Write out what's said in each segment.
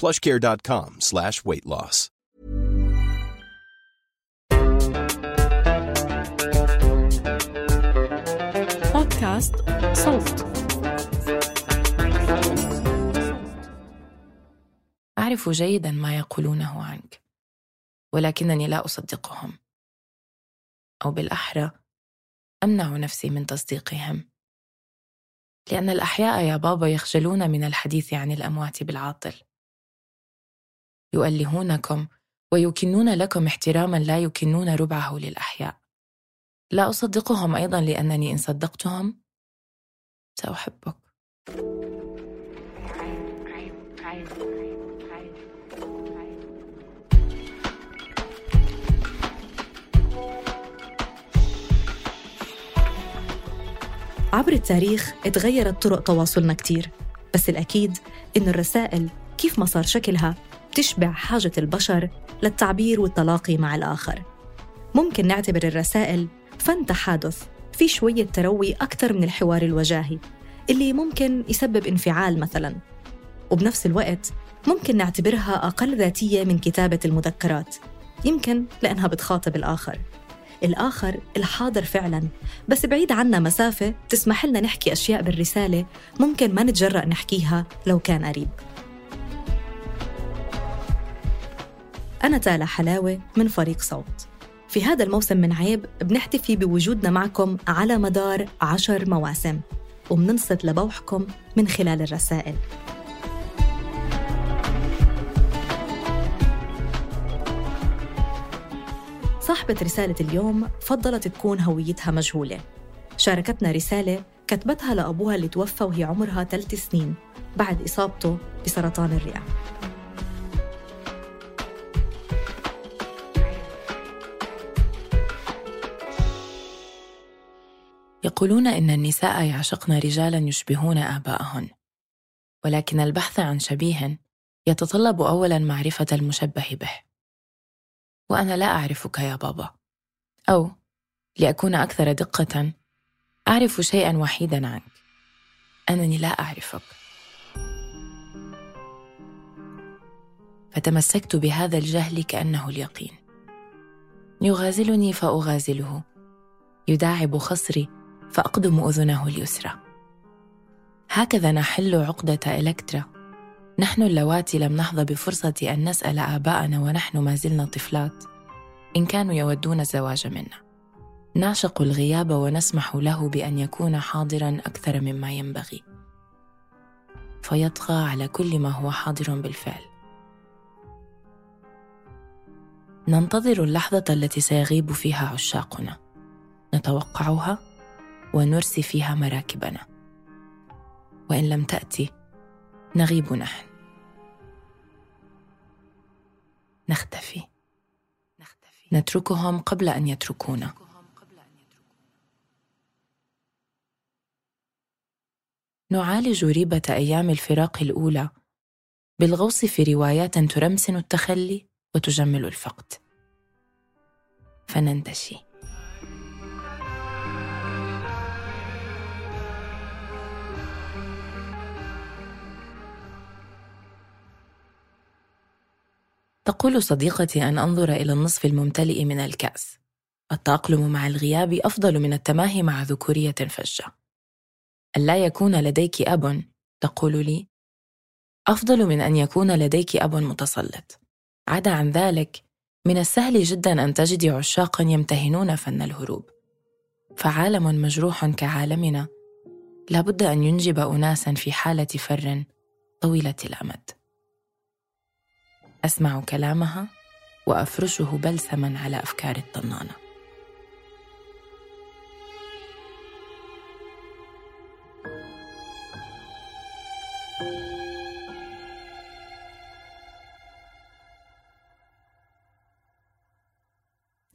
plushcare.com slash weight loss. بودكاست صوت أعرف جيدا ما يقولونه عنك ولكنني لا أصدقهم. أو بالأحرى أمنع نفسي من تصديقهم. لأن الأحياء يا بابا يخجلون من الحديث عن الأموات بالعاطل. يؤلهونكم ويكنون لكم احتراما لا يكنون ربعه للأحياء. لا أصدقهم أيضا لأنني إن صدقتهم سأحبك. عبر التاريخ اتغيرت طرق تواصلنا كتير بس الأكيد إنه الرسائل كيف ما صار شكلها بتشبع حاجة البشر للتعبير والتلاقي مع الآخر. ممكن نعتبر الرسائل فن تحادث في شوية تروي أكثر من الحوار الوجاهي اللي ممكن يسبب انفعال مثلا. وبنفس الوقت ممكن نعتبرها أقل ذاتية من كتابة المذكرات يمكن لأنها بتخاطب الآخر. الآخر الحاضر فعلا بس بعيد عنا مسافة تسمح لنا نحكي أشياء بالرسالة ممكن ما نتجرأ نحكيها لو كان قريب. أنا تالا حلاوة من فريق صوت. في هذا الموسم من عيب بنحتفي بوجودنا معكم على مدار عشر مواسم وبننصت لبوحكم من خلال الرسائل. صاحبة رسالة اليوم فضلت تكون هويتها مجهولة. شاركتنا رسالة كتبتها لأبوها اللي توفى وهي عمرها ثلاث سنين بعد إصابته بسرطان الرئة. يقولون إن النساء يعشقن رجالا يشبهون آباءهن. ولكن البحث عن شبيه يتطلب أولا معرفة المشبه به. وأنا لا أعرفك يا بابا. أو لأكون أكثر دقة أعرف شيئا وحيدا عنك. أنني لا أعرفك. فتمسكت بهذا الجهل كأنه اليقين. يغازلني فأغازله. يداعب خصري فأقدم أذنه اليسرى. هكذا نحل عقدة إلكترا. نحن اللواتي لم نحظى بفرصة أن نسأل آباءنا ونحن ما زلنا طفلات. إن كانوا يودون الزواج منا. نعشق الغياب ونسمح له بأن يكون حاضرا أكثر مما ينبغي. فيطغى على كل ما هو حاضر بالفعل. ننتظر اللحظة التي سيغيب فيها عشاقنا. نتوقعها؟ ونرسي فيها مراكبنا. وإن لم تأتي نغيب نحن. نختفي. نتركهم قبل أن يتركونا. نعالج ريبة أيام الفراق الأولى بالغوص في روايات ترمسن التخلي وتجمل الفقد. فننتشي. تقول صديقتي أن أنظر إلى النصف الممتلئ من الكأس. التأقلم مع الغياب أفضل من التماهي مع ذكورية فجه ألا يكون لديك أب؟ تقول لي. أفضل من أن يكون لديك أب متسلط. عدا عن ذلك من السهل جدا أن تجدي عشاقا يمتهنون فن الهروب. فعالم مجروح كعالمنا لابد أن ينجب أناسا في حالة فر طويلة الأمد. أسمع كلامها وأفرشه بلسما على أفكار الطنانة.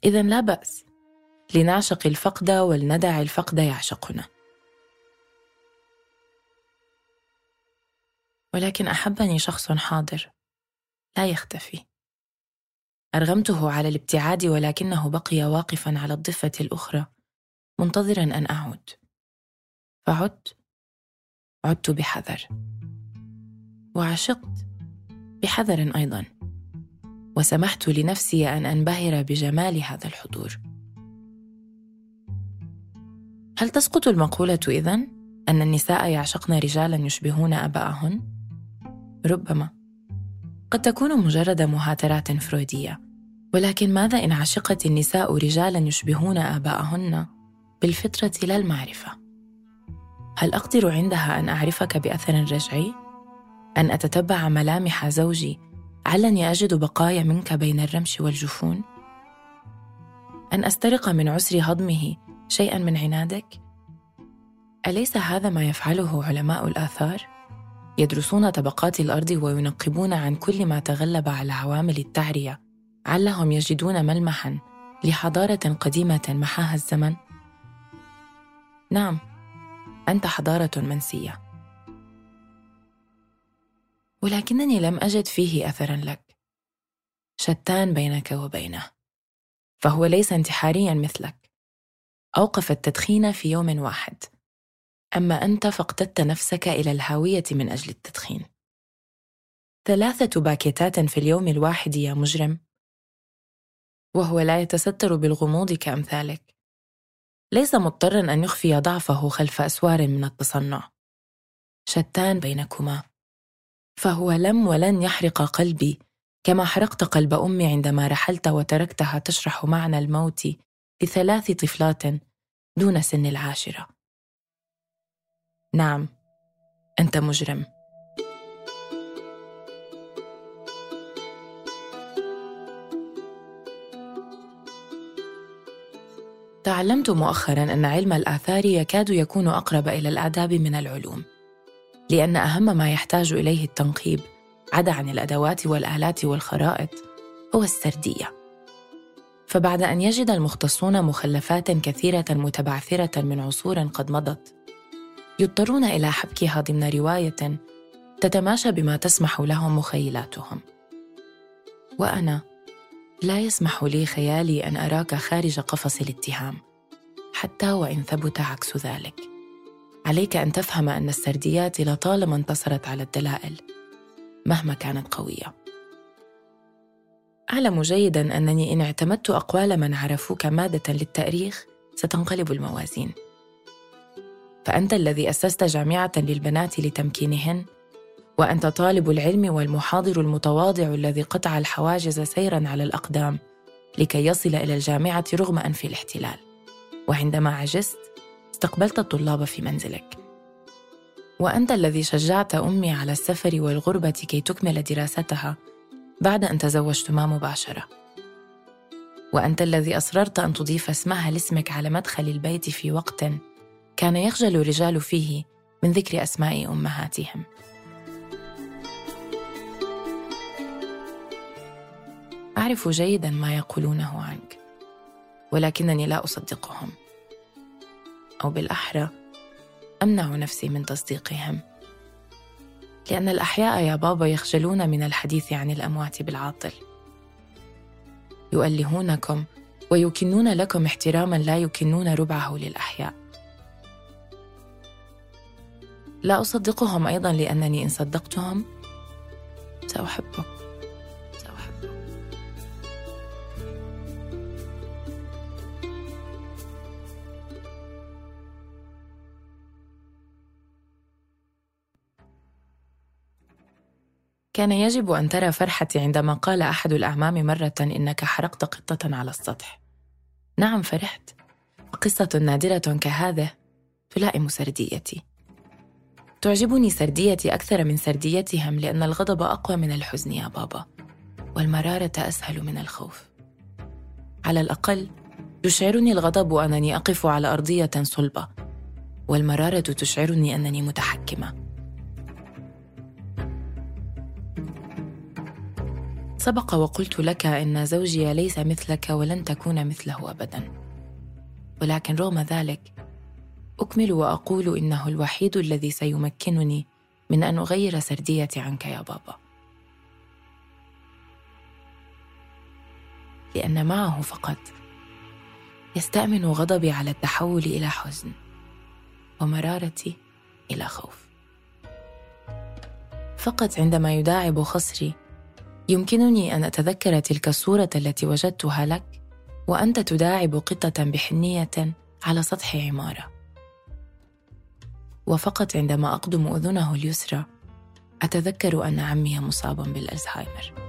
إذا لا بأس لنعشق الفقد ولندع الفقد يعشقنا. ولكن أحبني شخص حاضر. لا يختفي. أرغمته على الابتعاد ولكنه بقي واقفا على الضفة الأخرى منتظرا أن أعود. فعدت عدت بحذر. وعشقت بحذر أيضا. وسمحت لنفسي أن أنبهر بجمال هذا الحضور. هل تسقط المقولة إذن أن النساء يعشقن رجالا يشبهون أبائهن؟ ربما. قد تكون مجرد مهاترات فرويدية ولكن ماذا إن عشقت النساء رجالا يشبهون آباءهن بالفطرة لا المعرفة؟ هل أقدر عندها أن أعرفك بأثر رجعي؟ أن أتتبع ملامح زوجي علني أجد بقايا منك بين الرمش والجفون؟ أن أسترق من عسر هضمه شيئا من عنادك؟ أليس هذا ما يفعله علماء الآثار؟ يدرسون طبقات الأرض وينقبون عن كل ما تغلب على عوامل التعرية علهم يجدون ملمحا لحضارة قديمة محاها الزمن؟ نعم، أنت حضارة منسية. ولكنني لم أجد فيه أثرا لك. شتان بينك وبينه. فهو ليس انتحاريا مثلك. أوقف التدخين في يوم واحد. أما أنت فاقتدت نفسك إلى الهاوية من أجل التدخين. ثلاثة باكيتات في اليوم الواحد يا مجرم. وهو لا يتستر بالغموض كأمثالك. ليس مضطرا أن يخفي ضعفه خلف أسوار من التصنع. شتان بينكما. فهو لم ولن يحرق قلبي كما حرقت قلب أمي عندما رحلت وتركتها تشرح معنى الموت لثلاث طفلات دون سن العاشرة. نعم، أنت مجرم. تعلمت مؤخرا أن علم الآثار يكاد يكون أقرب إلى الآداب من العلوم. لأن أهم ما يحتاج إليه التنقيب عدا عن الأدوات والآلات والخرائط هو السردية. فبعد أن يجد المختصون مخلفات كثيرة متبعثرة من عصور قد مضت، يضطرون إلى حبكها ضمن رواية تتماشى بما تسمح لهم مخيلاتهم. وأنا لا يسمح لي خيالي أن أراك خارج قفص الاتهام، حتى وإن ثبت عكس ذلك. عليك أن تفهم أن السرديات لطالما انتصرت على الدلائل مهما كانت قوية. أعلم جيدا أنني إن اعتمدت أقوال من عرفوك مادة للتأريخ ستنقلب الموازين. فأنت الذي أسست جامعة للبنات لتمكينهن، وأنت طالب العلم والمحاضر المتواضع الذي قطع الحواجز سيرا على الأقدام لكي يصل إلى الجامعة رغم أنف الاحتلال. وعندما عجزت استقبلت الطلاب في منزلك. وأنت الذي شجعت أمي على السفر والغربة كي تكمل دراستها بعد أن تزوجتما مباشرة. وأنت الذي أصررت أن تضيف اسمها لاسمك على مدخل البيت في وقت كان يخجل الرجال فيه من ذكر أسماء أمهاتهم. أعرف جيدا ما يقولونه عنك ولكنني لا أصدقهم أو بالأحرى أمنع نفسي من تصديقهم لأن الأحياء يا بابا يخجلون من الحديث عن الأموات بالعاطل. يؤلهونكم ويكنون لكم احتراما لا يكنون ربعه للأحياء. لا أصدقهم أيضا لأنني إن صدقتهم سأحبك كان يجب أن ترى فرحتي عندما قال أحد الأعمام مرة إنك حرقت قطة على السطح. نعم فرحت. قصة نادرة كهذه تلائم سرديتي. تعجبني سرديتي أكثر من سرديتهم لأن الغضب أقوى من الحزن يا بابا، والمرارة أسهل من الخوف. على الأقل يشعرني الغضب أنني أقف على أرضية صلبة، والمرارة تشعرني أنني متحكمة. سبق وقلت لك إن زوجي ليس مثلك ولن تكون مثله ابدا ولكن رغم ذلك أكمل وأقول إنه الوحيد الذي سيمكنني من أن أغير سرديتي عنك يا بابا. لأن معه فقط يستأمن غضبي على التحول إلى حزن ومرارتي إلى خوف. فقط عندما يداعب خصري يمكنني أن أتذكر تلك الصورة التي وجدتها لك وأنت تداعب قطة بحنية على سطح عمارة. وفقط عندما أقدم أذنه اليسرى أتذكر أن عمي مصاب بالألزهايمر.